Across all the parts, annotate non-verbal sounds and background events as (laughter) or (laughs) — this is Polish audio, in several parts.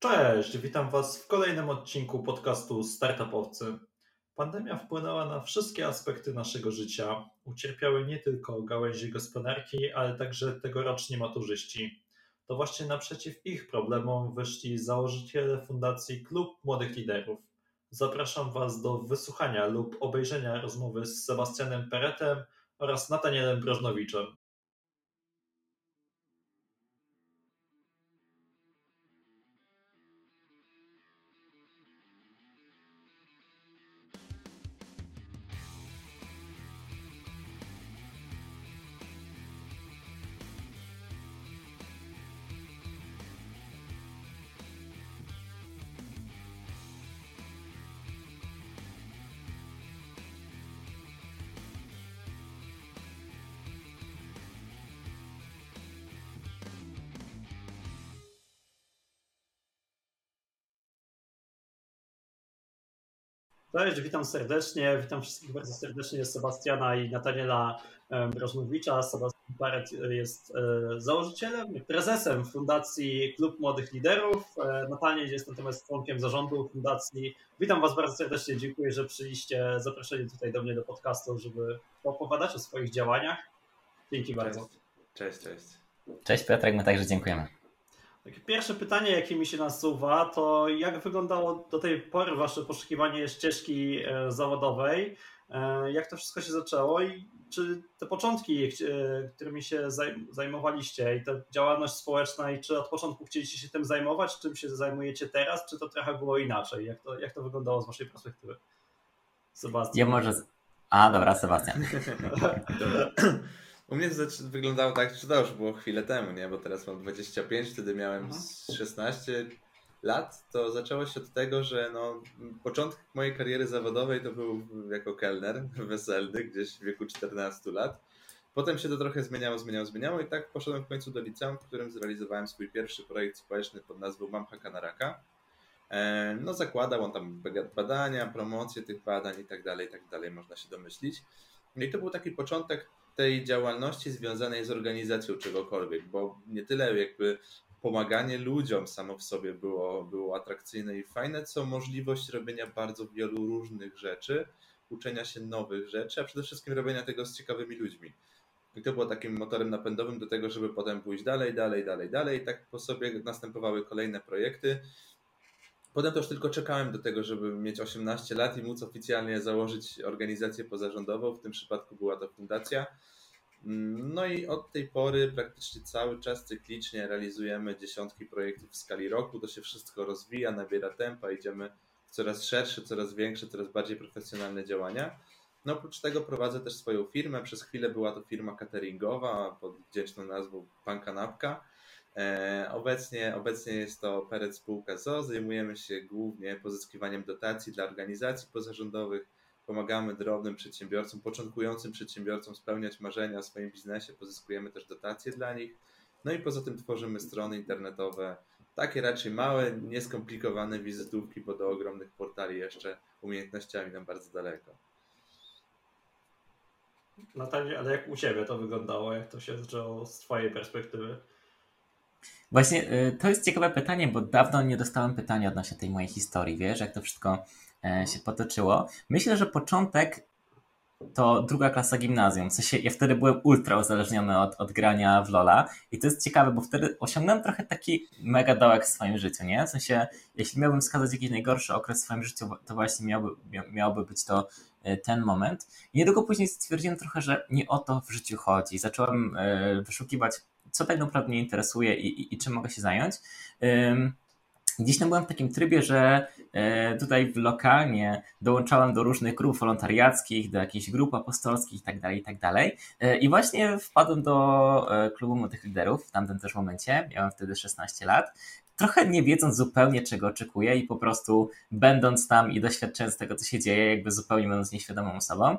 Cześć, witam Was w kolejnym odcinku podcastu Startupowcy. Pandemia wpłynęła na wszystkie aspekty naszego życia. Ucierpiały nie tylko gałęzie gospodarki, ale także tegoroczni maturzyści. To właśnie naprzeciw ich problemom wyszli założyciele Fundacji Klub Młodych Liderów. Zapraszam Was do wysłuchania lub obejrzenia rozmowy z Sebastianem Peretem oraz Natanielem Brożnowiczem. Cześć, witam serdecznie. Witam wszystkich bardzo serdecznie. Sebastiana i Nataniela Brożnowicza. Sebastian Paret jest e, założycielem, prezesem Fundacji Klub Młodych Liderów. E, Nataniel jest natomiast członkiem zarządu Fundacji. Witam Was bardzo serdecznie. Dziękuję, że przyjście zaproszeni tutaj do mnie do podcastu, żeby opowiadać o swoich działaniach. Dzięki cześć. bardzo. Cześć, cześć. Cześć Piotrek, my także dziękujemy. Takie pierwsze pytanie, jakie mi się nasuwa, to jak wyglądało do tej pory Wasze poszukiwanie ścieżki e, zawodowej? E, jak to wszystko się zaczęło i czy te początki, e, którymi się zajmowaliście i ta działalność społeczna, i czy od początku chcieliście się tym zajmować, czym się zajmujecie teraz, czy to trochę było inaczej? Jak to, jak to wyglądało z Waszej perspektywy? Sebastian. Ja może. A, dobra, Sebastian. (laughs) (laughs) U mnie to wyglądało tak, że to już było chwilę temu, nie? Bo teraz mam 25, wtedy miałem 16 mhm. lat. To zaczęło się od tego, że no, początek mojej kariery zawodowej to był jako kelner weselny, gdzieś w wieku 14 lat. Potem się to trochę zmieniało, zmieniało, zmieniało i tak poszedłem w końcu do liceum, w którym zrealizowałem swój pierwszy projekt społeczny pod nazwą Mam Haka na Raka. E, no zakładał on tam badania, promocję tych badań i tak dalej, i tak dalej, można się domyślić. No i to był taki początek tej działalności związanej z organizacją czegokolwiek, bo nie tyle jakby pomaganie ludziom samo w sobie było, było atrakcyjne i fajne, co możliwość robienia bardzo wielu różnych rzeczy, uczenia się nowych rzeczy, a przede wszystkim robienia tego z ciekawymi ludźmi. I to było takim motorem napędowym do tego, żeby potem pójść dalej, dalej, dalej, dalej. I tak po sobie następowały kolejne projekty. Potem też tylko czekałem do tego, żeby mieć 18 lat i móc oficjalnie założyć organizację pozarządową. W tym przypadku była to fundacja. No i od tej pory praktycznie cały czas cyklicznie realizujemy dziesiątki projektów w skali roku. To się wszystko rozwija, nabiera tempa, idziemy w coraz szersze, coraz większe, coraz bardziej profesjonalne działania. No oprócz tego prowadzę też swoją firmę. Przez chwilę była to firma cateringowa pod wdzięczną nazwą Pan Kanapka. E, obecnie, obecnie jest to Peret Spółka ZO. Zajmujemy się głównie pozyskiwaniem dotacji dla organizacji pozarządowych. Pomagamy drobnym przedsiębiorcom, początkującym przedsiębiorcom spełniać marzenia o swoim biznesie. Pozyskujemy też dotacje dla nich. No i poza tym tworzymy strony internetowe, takie raczej małe, nieskomplikowane wizytówki, bo do ogromnych portali jeszcze umiejętnościami nam bardzo daleko. Natalia, ale jak u Ciebie to wyglądało? Jak to się zaczęło z Twojej perspektywy? Właśnie y, to jest ciekawe pytanie, bo dawno nie dostałem pytania odnośnie tej mojej historii, wiesz, jak to wszystko e, się potoczyło. Myślę, że początek to druga klasa gimnazjum. W sensie ja wtedy byłem ultra uzależniony od, od grania w Lola i to jest ciekawe, bo wtedy osiągnąłem trochę taki mega dołek w swoim życiu, nie? W sensie, jeśli miałbym wskazać jakiś najgorszy okres w swoim życiu, to właśnie miałby, miałby być to e, ten moment. I niedługo później stwierdziłem trochę, że nie o to w życiu chodzi. Zacząłem e, wyszukiwać co tak naprawdę mnie interesuje i, i, i czym mogę się zająć. Gdzieś tam byłem w takim trybie, że e, tutaj lokalnie dołączałem do różnych grup wolontariackich, do jakichś grup apostolskich itd., tak itd. Tak e, I właśnie wpadłem do e, klubu młodych liderów w tamtym też momencie. Miałem wtedy 16 lat trochę nie wiedząc zupełnie czego oczekuję i po prostu będąc tam i doświadczając tego, co się dzieje, jakby zupełnie będąc nieświadomą osobą.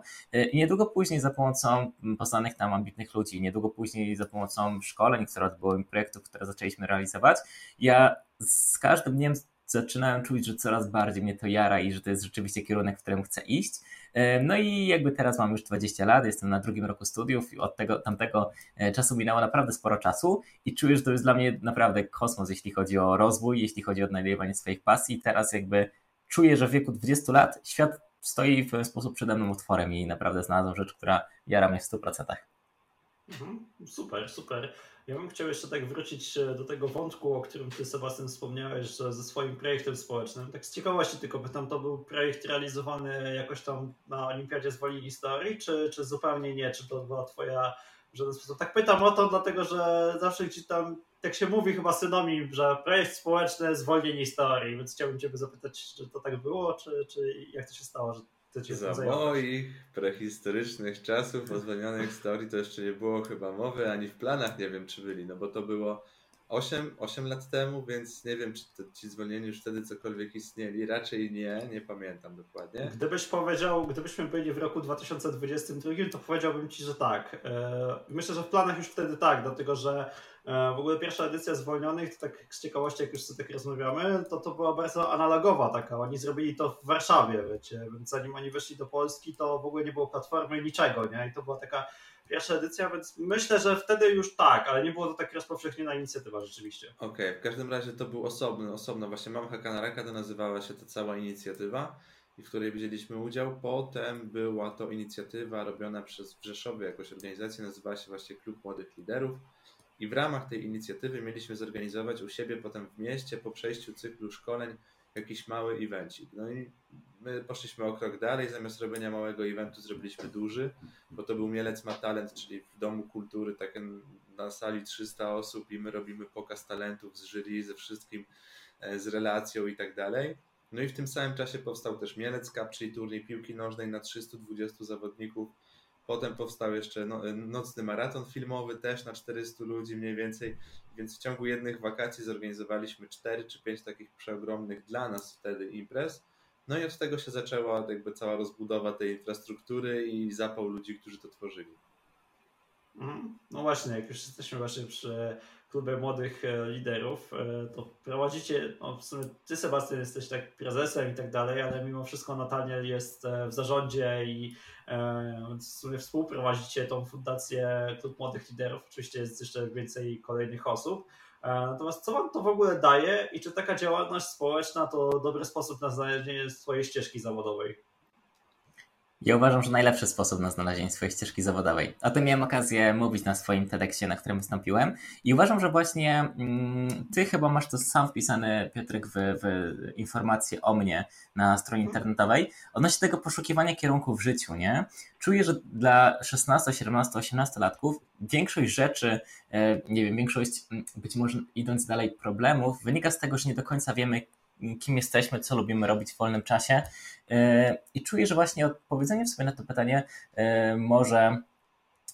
I niedługo później za pomocą poznanych tam ambitnych ludzi, niedługo później za pomocą szkoleń, które odbyły projektów, które zaczęliśmy realizować, ja z każdym dniem zaczynałem czuć, że coraz bardziej mnie to jara i że to jest rzeczywiście kierunek, w którym chcę iść. E, no i jakby teraz mam już 20 lat, jestem na drugim roku studiów i od tego, tamtego e, czasu minęło naprawdę sporo czasu i czuję, że to jest dla mnie naprawdę kosmos, jeśli chodzi o rozwój, jeśli chodzi o odnajdywanie swoich pasji. Teraz jakby czuję, że w wieku 20 lat świat stoi w pewien sposób przede mną utworem i naprawdę znalazłem rzecz, która jara mnie w 100%. Mhm, super, super. Ja bym chciał jeszcze tak wrócić e, do tego wątku, o którym ty Sebastian wspomniałeś, że ze swoim projektem społecznym. Tak z ciekawości tylko pytam, to był projekt realizowany jakoś tam na Olimpiadzie z Woli Historii, czy, czy zupełnie nie? Czy to była twoja w żaden sposób? Tak pytam o to, dlatego że zawsze gdzieś tam, tak się mówi chyba synomim, że projekt społeczny zwolnienie historii, więc chciałbym ciebie zapytać, czy to tak było, czy, czy jak to się stało, że za moich prehistorycznych czasów o zwolnionej historii to jeszcze nie było chyba mowy, ani w planach nie wiem czy byli, no bo to było 8, 8 lat temu, więc nie wiem, czy to, ci zwolnieni już wtedy cokolwiek istnieli. Raczej nie, nie pamiętam dokładnie. Gdybyś powiedział, gdybyśmy byli w roku 2022, to powiedziałbym ci, że tak. E, myślę, że w planach już wtedy tak, dlatego że w ogóle pierwsza edycja zwolnionych, to tak z ciekawości, jak już sobie tak rozmawiamy, to to była bardzo analogowa taka. Oni zrobili to w Warszawie, wiecie, więc zanim oni weszli do Polski, to w ogóle nie było platformy niczego, nie? I to była taka pierwsza edycja, więc myślę, że wtedy już tak, ale nie było to tak rozpowszechniona inicjatywa rzeczywiście. Okej, okay, w każdym razie to był osobny, osobno właśnie Mam Hakanaraka, to nazywała się to cała inicjatywa w której wzięliśmy udział. Potem była to inicjatywa robiona przez w Rzeszowie jakąś organizację, nazywała się właśnie Klub Młodych Liderów. I w ramach tej inicjatywy mieliśmy zorganizować u siebie potem w mieście po przejściu cyklu szkoleń jakiś mały evencik. No i my poszliśmy o krok dalej, zamiast robienia małego eventu zrobiliśmy duży, bo to był Mielec ma talent, czyli w Domu Kultury, tak na sali 300 osób i my robimy pokaz talentów z jury, ze wszystkim, e, z relacją i tak dalej. No i w tym samym czasie powstał też Mielec Cup, czyli turniej piłki nożnej na 320 zawodników. Potem powstał jeszcze no, nocny maraton filmowy też na 400 ludzi mniej więcej, więc w ciągu jednych wakacji zorganizowaliśmy 4 czy 5 takich przeogromnych dla nas wtedy imprez. No i od tego się zaczęła jakby cała rozbudowa tej infrastruktury i zapał ludzi, którzy to tworzyli. Mhm. No właśnie, jak już jesteśmy właśnie przy klubie młodych e, liderów, e, to prowadzicie, no w sumie ty Sebastian jesteś tak prezesem i tak dalej, ale mimo wszystko Nataniel jest e, w zarządzie i w sumie współprowadzicie tą fundację Klub Młodych Liderów, oczywiście jest jeszcze więcej kolejnych osób. Natomiast co Wam to w ogóle daje i czy taka działalność społeczna to dobry sposób na znalezienie swojej ścieżki zawodowej? Ja uważam, że najlepszy sposób na znalezienie swojej ścieżki zawodowej. O tym miałem okazję mówić na swoim TEDxie, na którym wystąpiłem. I uważam, że właśnie mm, ty chyba masz to sam wpisane, Piotrek, w, w informacje o mnie na stronie internetowej, odnośnie tego poszukiwania kierunku w życiu, nie? Czuję, że dla 16, 17, 18 latków większość rzeczy, e, nie wiem, większość mm, być może idąc dalej problemów, wynika z tego, że nie do końca wiemy, kim jesteśmy, co lubimy robić w wolnym czasie. E, I czuję, że właśnie odpowiedzenie sobie na to pytanie e, może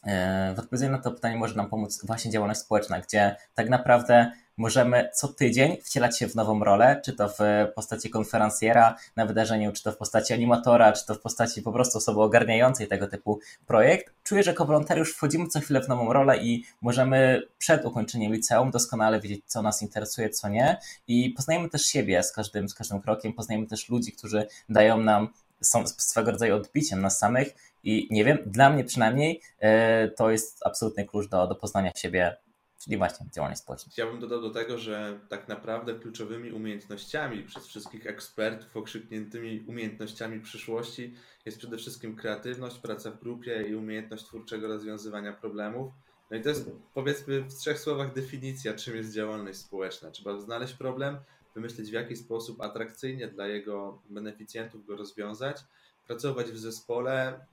e, w odpowiedzeniu na to pytanie może nam pomóc właśnie działalność społeczna, gdzie tak naprawdę możemy co tydzień wcielać się w nową rolę, czy to w postaci konferencjera na wydarzeniu, czy to w postaci animatora, czy to w postaci po prostu osoby ogarniającej tego typu projekt. Czuję, że jako wolontariusz wchodzimy co chwilę w nową rolę i możemy przed ukończeniem liceum doskonale wiedzieć, co nas interesuje, co nie. I poznajemy też siebie z każdym, z każdym krokiem, poznajemy też ludzi, którzy dają nam są swego rodzaju odbiciem nas samych. I nie wiem, dla mnie przynajmniej e, to jest absolutny klucz do, do poznania siebie czyli właśnie działanie społeczne. Ja bym dodał do tego, że tak naprawdę kluczowymi umiejętnościami przez wszystkich ekspertów okrzykniętymi umiejętnościami przyszłości jest przede wszystkim kreatywność, praca w grupie i umiejętność twórczego rozwiązywania problemów. No i to jest powiedzmy w trzech słowach definicja, czym jest działalność społeczna. Trzeba znaleźć problem, wymyślić w jaki sposób atrakcyjnie dla jego beneficjentów go rozwiązać, pracować w zespole,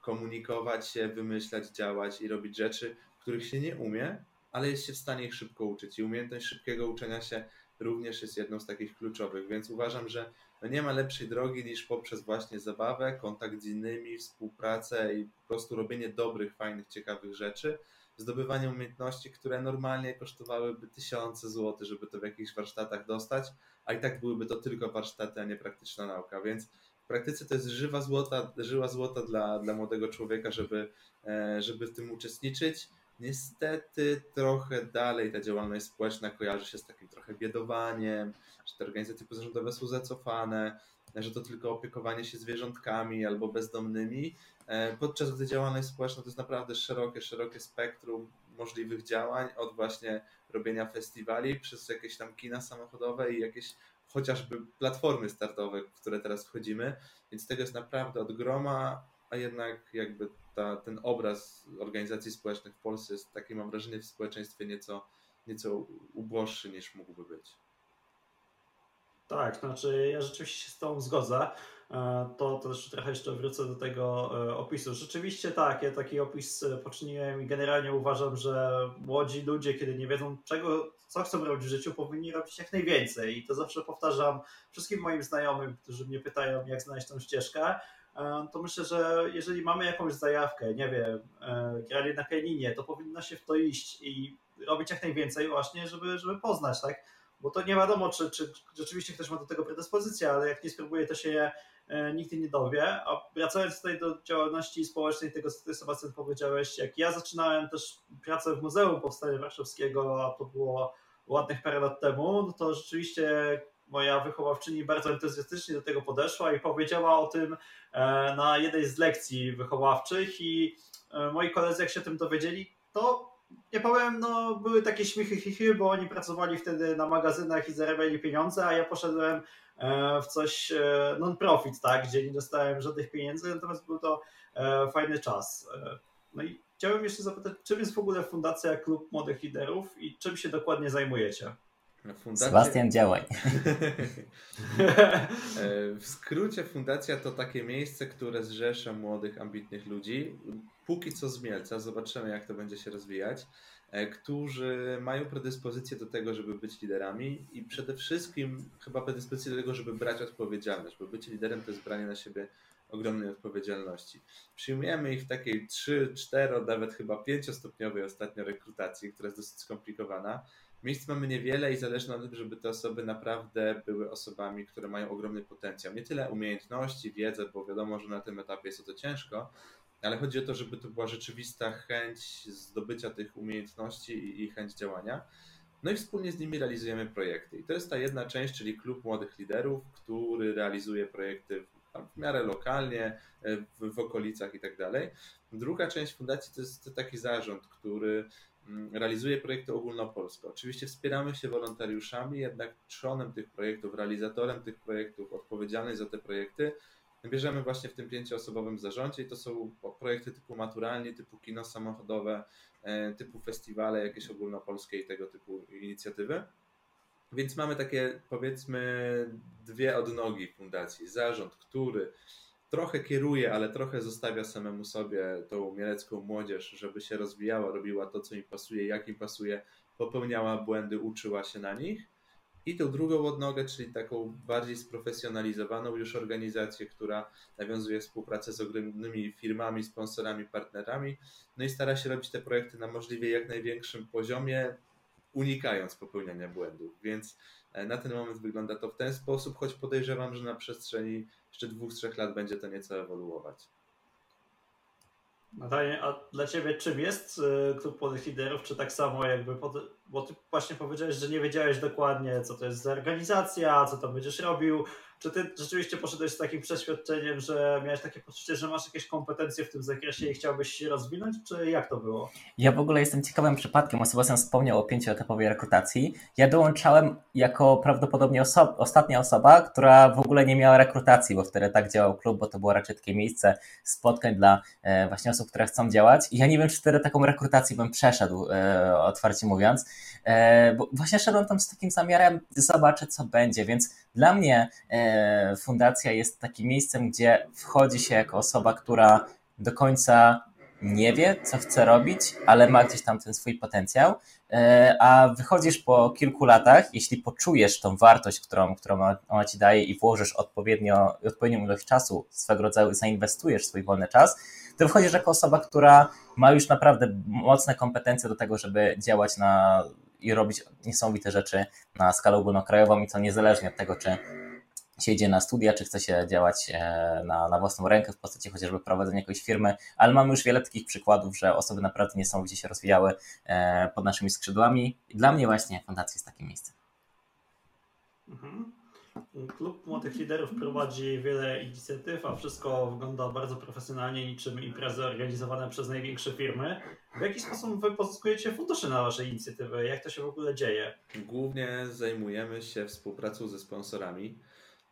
komunikować się, wymyślać, działać i robić rzeczy, których się nie umie, ale jest się w stanie ich szybko uczyć i umiejętność szybkiego uczenia się również jest jedną z takich kluczowych, więc uważam, że no nie ma lepszej drogi niż poprzez właśnie zabawę, kontakt z innymi, współpracę i po prostu robienie dobrych, fajnych, ciekawych rzeczy, zdobywanie umiejętności, które normalnie kosztowałyby tysiące złotych, żeby to w jakichś warsztatach dostać, a i tak byłyby to tylko warsztaty, a nie praktyczna nauka, więc w praktyce to jest żywa złota, żyła złota dla, dla młodego człowieka, żeby, e, żeby w tym uczestniczyć Niestety trochę dalej ta działalność społeczna kojarzy się z takim trochę biedowaniem, że te organizacje pozarządowe są zacofane, że to tylko opiekowanie się zwierzątkami albo bezdomnymi, e, podczas gdy działalność społeczna to jest naprawdę szerokie, szerokie spektrum możliwych działań, od właśnie robienia festiwali przez jakieś tam kina samochodowe i jakieś chociażby platformy startowe, w które teraz wchodzimy, więc tego jest naprawdę od groma, a jednak jakby ta, ten obraz organizacji społecznych w Polsce jest taki, mam wrażenie, w społeczeństwie nieco, nieco uboższy niż mógłby być. Tak, znaczy ja rzeczywiście się z tą zgodzę. E, to, to też trochę jeszcze wrócę do tego e, opisu. Rzeczywiście tak, ja taki opis e, poczyniłem i generalnie uważam, że młodzi ludzie, kiedy nie wiedzą czego, co chcą robić w życiu, powinni robić jak najwięcej. I to zawsze powtarzam wszystkim moim znajomym, którzy mnie pytają, jak znaleźć tą ścieżkę. To myślę, że jeżeli mamy jakąś zajawkę, nie wiem, grali na pianinie, to powinno się w to iść i robić jak najwięcej właśnie, żeby, żeby poznać, tak? Bo to nie wiadomo, czy, czy rzeczywiście ktoś ma do tego predyspozycję, ale jak nie spróbuje, to się E, nigdy nie dowie. A wracając tutaj do działalności społecznej, tego co ty Sebastian powiedziałeś, jak ja zaczynałem też pracę w Muzeum Powstania Warszawskiego, a to było ładnych parę lat temu, no to rzeczywiście moja wychowawczyni bardzo entuzjastycznie do tego podeszła i powiedziała o tym e, na jednej z lekcji wychowawczych i e, moi koledzy jak się tym dowiedzieli, to nie powiem, no były takie śmichy chichy, bo oni pracowali wtedy na magazynach i zarabiali pieniądze, a ja poszedłem E, w coś e, non-profit, tak, gdzie nie dostałem żadnych pieniędzy, natomiast był to e, fajny czas. No i chciałem jeszcze zapytać, czym jest w ogóle Fundacja Klub Młodych Liderów i czym się dokładnie zajmujecie? Fundacja... Sebastian, działaj. (laughs) (laughs) w skrócie fundacja to takie miejsce, które zrzesza młodych, ambitnych ludzi. Póki co z Mielca, zobaczymy jak to będzie się rozwijać. E, którzy mają predyspozycję do tego, żeby być liderami i przede wszystkim chyba predyspozycję do tego, żeby brać odpowiedzialność, bo być liderem to jest branie na siebie ogromnej odpowiedzialności. Przyjmujemy ich w takiej 3, 4, nawet chyba 5-stopniowej ostatnio rekrutacji, która jest dosyć skomplikowana. Miejsc mamy niewiele i zależy nam, żeby te osoby naprawdę były osobami, które mają ogromny potencjał. Nie tyle umiejętności, wiedzę, bo wiadomo, że na tym etapie jest to ciężko, ale chodzi o to, żeby to była rzeczywista chęć zdobycia tych umiejętności i chęć działania. No i wspólnie z nimi realizujemy projekty. I to jest ta jedna część, czyli klub młodych liderów, który realizuje projekty w, miarę lokalnie, w, w okolicach i tak dalej. Druga część fundacji to jest taki zarząd, który mm, realizuje projekty ogólnopolskie. Oczywiście wspieramy się wolontariuszami, jednak trzonem tych projektów, realizatorem tych projektów, odpowiedzialny za te projekty bierzemy właśnie w tym pięcioosobowym zarządzie i to są projekty typu maturalnie, typu kino samochodowe, e, typu festiwale jakieś ogólnopolskie i tego typu inicjatywy. Więc mamy takie powiedzmy dwie odnogi fundacji. Zarząd, który trochę kieruje, ale trochę zostawia samemu sobie tą mielecką młodzież, żeby się rozwijała, robiła to, co im pasuje, jak im pasuje, popełniała błędy, uczyła się na nich i tą drugą odnogę, czyli taką bardziej sprofesjonalizowaną już organizację, która nawiązuje współpracę z ogromnymi firmami, sponsorami, partnerami, no i stara się robić te projekty na możliwie jak największym poziomie, unikając popełniania błędów. Więc e, na ten moment wygląda to w ten sposób, choć podejrzewam, że na przestrzeni jeszcze dwóch, trzech lat będzie to nieco ewoluować. Natalia, a dla Ciebie czym jest y, Klub Młodych Liderów? Czy tak samo jakby, pod, bo Ty właśnie powiedziałeś, że nie wiedziałeś dokładnie, co to jest za organizacja, co tam będziesz robił, czy ty rzeczywiście poszedłeś z takim przeświadczeniem, że miałeś takie poczucie, że masz jakieś kompetencje w tym zakresie i chciałbyś się rozwinąć, czy jak to było? Ja w ogóle jestem ciekawym przypadkiem. O Sebastian wspomniał o pięcioetapowej rekrutacji. Ja dołączałem jako prawdopodobnie oso ostatnia osoba, która w ogóle nie miała rekrutacji, bo wtedy tak działał klub, bo to było raczej takie miejsce spotkań dla e, właśnie osób, które chcą działać. I ja nie wiem, czy wtedy taką rekrutację bym przeszedł, e, otwarcie mówiąc, e, bo właśnie szedłem tam z takim zamiarem, zobaczę co będzie, więc dla mnie e, fundacja jest takim miejscem, gdzie wchodzi się jako osoba, która do końca nie wie, co chce robić, ale ma gdzieś tam ten swój potencjał, e, a wychodzisz po kilku latach, jeśli poczujesz tą wartość, którą, którą ona ci daje i włożysz odpowiednio, odpowiednią ilość czasu, swego rodzaju zainwestujesz swój wolny czas, to wychodzisz jako osoba, która ma już naprawdę mocne kompetencje do tego, żeby działać na i robić niesamowite rzeczy na skalę ogólnokrajową i to niezależnie od tego, czy się idzie na studia, czy chce się działać e, na, na własną rękę w postaci chociażby prowadzenia jakiejś firmy, ale mamy już wiele takich przykładów, że osoby naprawdę niesamowicie się rozwijały e, pod naszymi skrzydłami i dla mnie właśnie fundacja jest takim miejscem. Mhm. Klub Młodych Liderów prowadzi wiele inicjatyw, a wszystko wygląda bardzo profesjonalnie, niczym imprezy organizowane przez największe firmy. W jaki sposób wy pozyskujecie fundusze na wasze inicjatywy? Jak to się w ogóle dzieje? Głównie zajmujemy się współpracą ze sponsorami.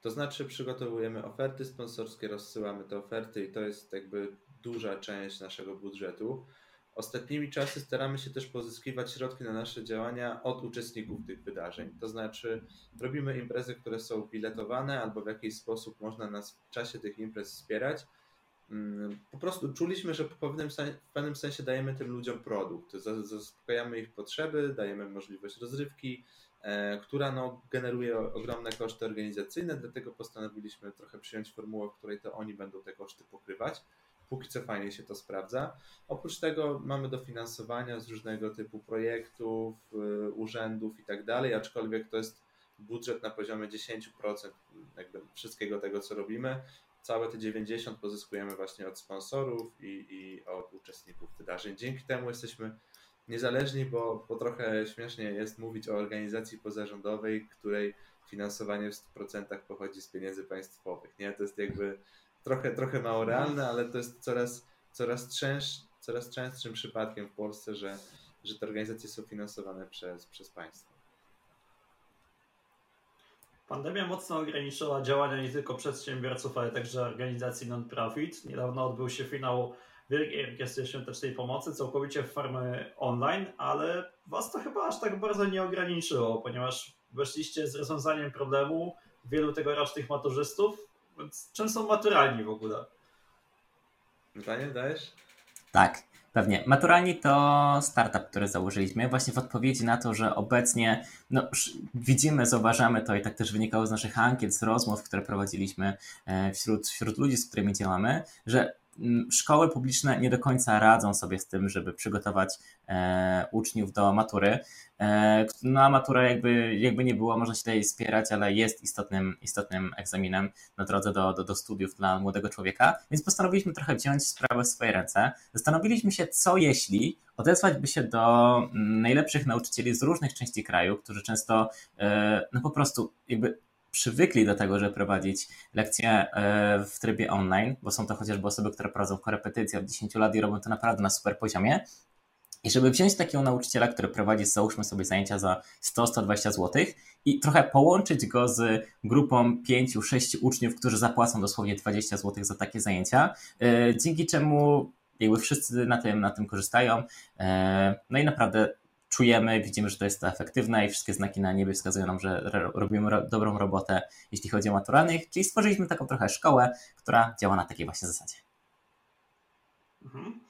To znaczy przygotowujemy oferty sponsorskie, rozsyłamy te oferty i to jest jakby duża część naszego budżetu. Ostatnimi czasy staramy się też pozyskiwać środki na nasze działania od uczestników tych wydarzeń. To znaczy, robimy imprezy, które są biletowane, albo w jakiś sposób można nas w czasie tych imprez wspierać. Mm, po prostu czuliśmy, że w pewnym, sensie dajemy tym ludziom produkt. Zaspokajamy ich potrzeby, dajemy możliwość rozrywki, e, która no, generuje ogromne koszty organizacyjne, dlatego postanowiliśmy trochę przyjąć formułę, w której to oni będą te koszty pokrywać póki co fajnie się to sprawdza. Oprócz tego mamy dofinansowania z różnego typu projektów, y, urzędów i tak dalej, aczkolwiek to jest budżet na poziomie 10% jakby wszystkiego tego, co robimy. Całe te 90 pozyskujemy właśnie od sponsorów i, i od uczestników wydarzeń. Dzięki temu jesteśmy niezależni, bo, bo trochę śmiesznie jest mówić o organizacji pozarządowej, której finansowanie w 100% pochodzi z pieniędzy państwowych. Nie? To jest jakby trochę, trochę mało realne, ale to jest coraz, coraz, częst, coraz częstszym przypadkiem w Polsce, że, że te organizacje są finansowane przez, przez państwo. Pandemia mocno ograniczyła działania nie tylko przedsiębiorców, ale także organizacji non-profit. Niedawno odbył się finał Wielkiej Orkiestry Świątecznej Pomocy całkowicie w formie online, ale Was to chyba aż tak bardzo nie ograniczyło, ponieważ weszliście z rozwiązaniem problemu wielu tegorocznych maturzystów, więc czym są maturalni w ogóle? Pytanie dajesz? Tak, pewnie. Maturalni to startup, który założyliśmy właśnie w odpowiedzi na to, że obecnie no, widzimy, zauważamy to i tak też wynikało z naszych ankiet, z rozmów, które prowadziliśmy e, wśród, wśród ludzi, z którymi działamy, że szkoły publiczne nie do końca radzą sobie z tym, żeby przygotować e, uczniów do matury. E, no a matura jakby, jakby nie było, można się tutaj spierać, ale jest istotnym, istotnym egzaminem na drodze do, do, do studiów dla młodego człowieka, więc postanowiliśmy trochę wziąć sprawę w swoje ręce. Zastanowiliśmy się, co jeśli odezwać by się do najlepszych nauczycieli z różnych części kraju, którzy często e, no po prostu jakby przywykli do tego, żeby prowadzić lekcje e, w trybie online, bo są to chociażby osoby, które prowadzą korepetycje od 10 lat i robią to naprawdę na super poziomie. I żeby wziąć takiego nauczyciela, który prowadzi, załóżmy sobie zajęcia za 100-120 zł i trochę połączyć go z grupą 5-6 uczniów, którzy zapłacą dosłownie 20 zł za takie zajęcia, e, dzięki czemu jakby wszyscy na tym, na tym korzystają. E, no i naprawdę czujemy, widzimy, że to jest to efektywne i wszystkie znaki na niebie wskazują nam, że robimy ro dobrą robotę, jeśli chodzi o maturalnych, czyli stworzyliśmy taką trochę szkołę, która działa na takiej właśnie zasadzie. Mhm.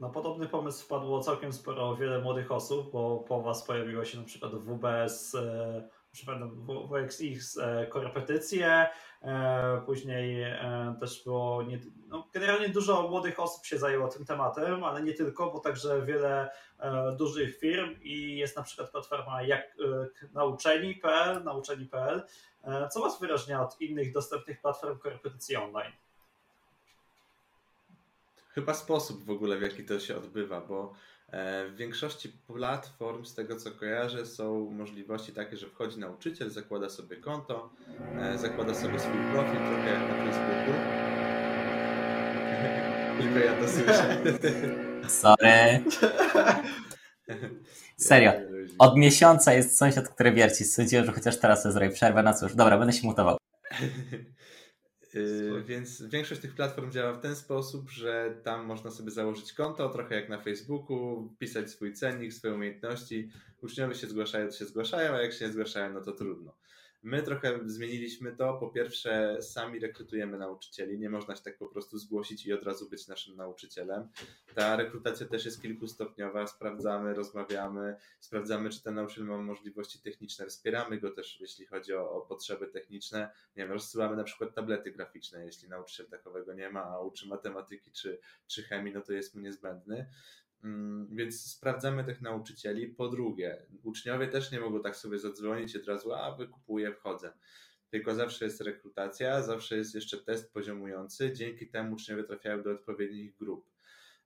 Na podobny pomysł wpadło całkiem sporo wiele młodych osób, bo po Was pojawiło się na przykład WBS, e, przypomnę, WXX e, korepetycje, później e, też było, nie, no generalnie dużo młodych osób się zajęło tym tematem, ale nie tylko, bo także wiele dużych firm i jest na przykład platforma jak nauczeni.pl, nauczeni.pl. Co Was wyróżnia od innych dostępnych platform korepetycji online? Chyba sposób w ogóle, w jaki to się odbywa, bo E, w większości platform, z tego co kojarzę, są możliwości takie, że wchodzi nauczyciel, zakłada sobie konto, e, zakłada sobie swój profil, trochę jak na Facebooku. (laughs) Tylko ja to słyszę. Sorry. Serio. Od miesiąca jest sąsiad, który wierci. Sądziłem, że chociaż teraz sobie zrobię przerwę. No cóż, dobra, będę się mutował. (laughs) Yy, więc większość tych platform działa w ten sposób, że tam można sobie założyć konto, trochę jak na Facebooku, wpisać swój cennik, swoje umiejętności. Uczniowie się zgłaszają, to się zgłaszają, a jak się nie zgłaszają, no to trudno. My trochę zmieniliśmy to. Po pierwsze, sami rekrutujemy nauczycieli. Nie można się tak po prostu zgłosić i od razu być naszym nauczycielem. Ta rekrutacja też jest kilkustopniowa. Sprawdzamy, rozmawiamy, sprawdzamy, czy ten nauczyciel ma możliwości techniczne. Wspieramy go też, jeśli chodzi o, o potrzeby techniczne. Nie wiem, rozsyłamy na przykład tablety graficzne, jeśli nauczyciel takowego nie ma, a uczy matematyki czy, czy chemii, no to jest mu niezbędny. Mm, więc sprawdzamy tych nauczycieli. Po drugie, uczniowie też nie mogą tak sobie zadzwonić i od razu, a wykupuję, wchodzę. tylko zawsze jest rekrutacja, zawsze jest jeszcze test poziomujący, dzięki temu uczniowie trafiają do odpowiednich grup.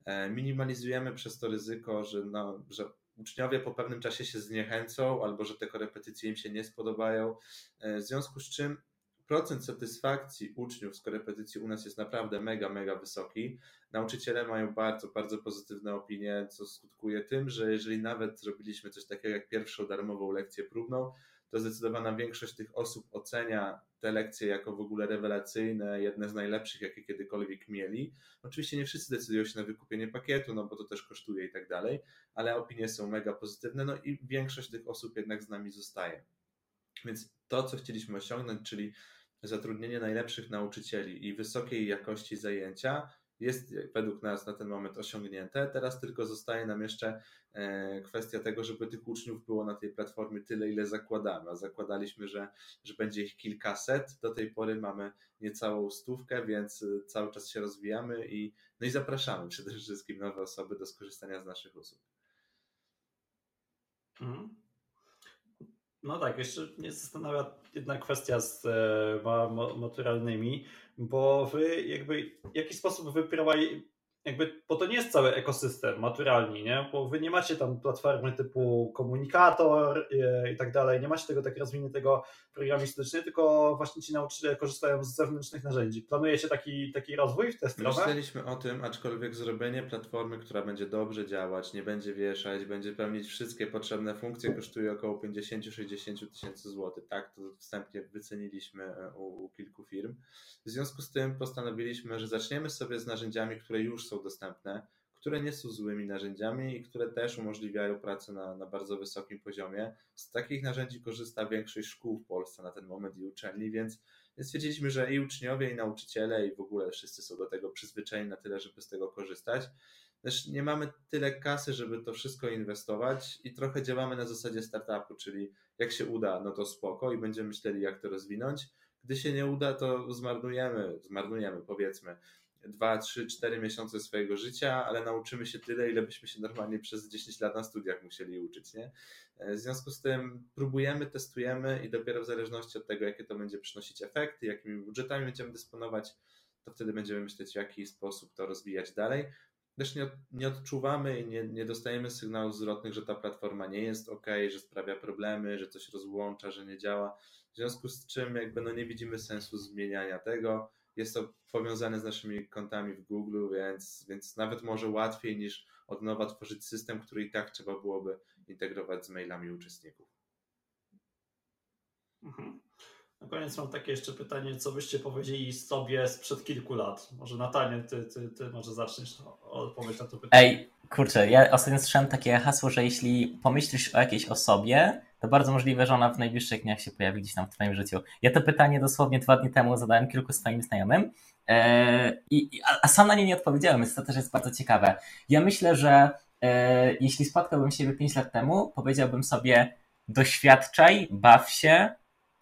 E, minimalizujemy przez to ryzyko, że, no, że uczniowie po pewnym czasie się zniechęcą albo że te korepetycje im się nie spodobają, e, w związku z czym procent satysfakcji uczniów z korepetycji u nas jest naprawdę mega, mega wysoki. Nauczyciele mają bardzo, bardzo pozytywne opinie, co skutkuje tym, że jeżeli nawet zrobiliśmy coś takiego jak pierwszą darmową lekcję próbną, to zdecydowana większość tych osób ocenia te lekcje jako w ogóle rewelacyjne, jedne z najlepszych, jakie kiedykolwiek mieli. Oczywiście nie wszyscy decydują się na wykupienie pakietu, no bo to też kosztuje i tak dalej, ale opinie są mega pozytywne, no i większość tych osób jednak z nami zostaje. Więc to, co chcieliśmy osiągnąć, czyli zatrudnienie najlepszych nauczycieli i wysokiej jakości zajęcia jest według nas na ten moment osiągnięte. Teraz tylko zostaje nam jeszcze e, kwestia tego, żeby tych uczniów było na tej platformie tyle, ile zakładamy. A zakładaliśmy, że, że będzie ich kilkaset. Do tej pory mamy niecałą stówkę, więc e, cały czas się rozwijamy i, no i zapraszamy przede wszystkim nowe osoby do skorzystania z naszych usług. Mhm. No tak, jeszcze mnie zastanawia jedna kwestia z e, bo wy jakby w jaki sposób wy jakby, bo to nie jest cały ekosystem maturalni, nie? Bo wy nie macie tam platformy typu komunikator i, e, i tak dalej, nie macie tego tak rozwiniętego programistycznie, tylko właśnie ci nauczyciele korzystają z zewnętrznych narzędzi. Planujecie taki, taki rozwój w tę stronę? Myśleliśmy o tym, aczkolwiek zrobienie platformy, która będzie dobrze działać, nie będzie wieszać, będzie pełnić wszystkie potrzebne funkcje, kosztuje około 50-60 tysięcy złotych. Tak, to wstępnie wyceniliśmy e, u, u kilku firm. W związku z tym postanowiliśmy, że zaczniemy sobie z narzędziami, które już są dostępne, które nie są złymi narzędziami i które też umożliwiają pracę na, na bardzo wysokim poziomie. Z takich narzędzi korzysta większość szkół w Polsce na ten moment i uczelni, więc, stwierdziliśmy, że i uczniowie, i nauczyciele, i w ogóle wszyscy są do tego przyzwyczajeni na tyle, żeby z tego korzystać. Też nie mamy tyle kasy, żeby to wszystko inwestować i trochę działamy na zasadzie startupu, czyli jak się uda, no to spoko i będziemy myśleli, jak to rozwinąć. Gdy się nie uda, to zmarnujemy, zmarnujemy powiedzmy 2, 3, 4 miesiące swojego życia, ale nauczymy się tyle, ile byśmy się normalnie przez 10 lat na studiach musieli uczyć. Nie? E, w związku z tym próbujemy, testujemy i dopiero w zależności od tego, jakie to będzie przynosić efekty, jakimi budżetami będziemy dysponować, to wtedy będziemy myśleć, w jaki sposób to rozwijać dalej. Też nie, nie odczuwamy i nie, nie dostajemy sygnałów zwrotnych, że ta platforma nie jest ok, że sprawia problemy, że coś rozłącza, że nie działa. W związku z czym jakby no nie widzimy sensu zmieniania tego jest to powiązane z naszymi kontami w Google, więc, więc nawet może łatwiej niż od nowa tworzyć system, który i tak trzeba byłoby integrować z mailami uczestników. Mhm. Na koniec mam takie jeszcze pytanie, co byście powiedzieli sobie sprzed kilku lat? Może Natanie, ty, ty, ty może zaczniesz odpowiedź na to pytanie. Ej, kurczę, ja ostatnio słyszałem takie hasło, że jeśli pomyślisz o jakiejś osobie, to bardzo możliwe, że ona w najbliższych dniach się pojawi gdzieś tam w Twoim życiu. Ja to pytanie dosłownie dwa dni temu zadałem kilku swoim znajomym, e, i, a, a sam na nie nie odpowiedziałem, więc to też jest bardzo ciekawe. Ja myślę, że e, jeśli spotkałbym siebie 5 lat temu, powiedziałbym sobie doświadczaj, baw się,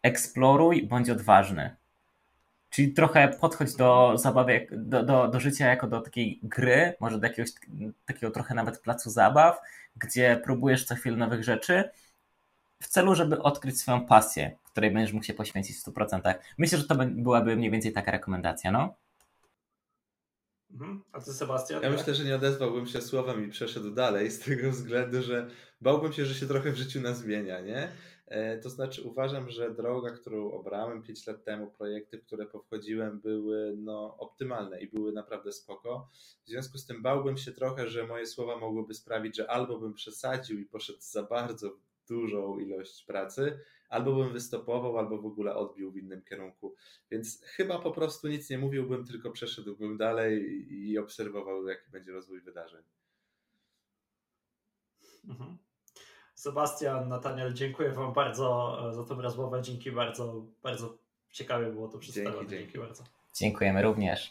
eksploruj, bądź odważny. Czyli trochę podchodź do zabawy, do, do, do życia jako do takiej gry, może do jakiegoś takiego trochę nawet placu zabaw, gdzie próbujesz co chwilę nowych rzeczy, w celu, żeby odkryć swoją pasję, której będziesz mógł się poświęcić w 100%. Myślę, że to byłaby mniej więcej taka rekomendacja, no. Mhm. A ty, Sebastian? Ja myślę, że nie odezwałbym się słowem i przeszedł dalej, z tego względu, że bałbym się, że się trochę w życiu nas zmienia, nie? E, to znaczy uważam, że droga, którą obrałem 5 lat temu, projekty, w które powchodziłem, były no, optymalne i były naprawdę spoko. W związku z tym bałbym się trochę, że moje słowa mogłyby sprawić, że albo bym przesadził i poszedł za bardzo dużą ilość pracy, albo bym wystopował, albo w ogóle odbił w innym kierunku. Więc chyba po prostu nic nie mówiłbym, tylko przeszedłbym dalej i obserwował, jaki będzie rozwój wydarzeń. Mhm. Sebastian, Nataniel, dziękuję Wam bardzo e, za tę rozmowę. Dzięki bardzo, bardzo ciekawie było to przedstawione. Dzięki, dzięki. dzięki bardzo. Dziękujemy również.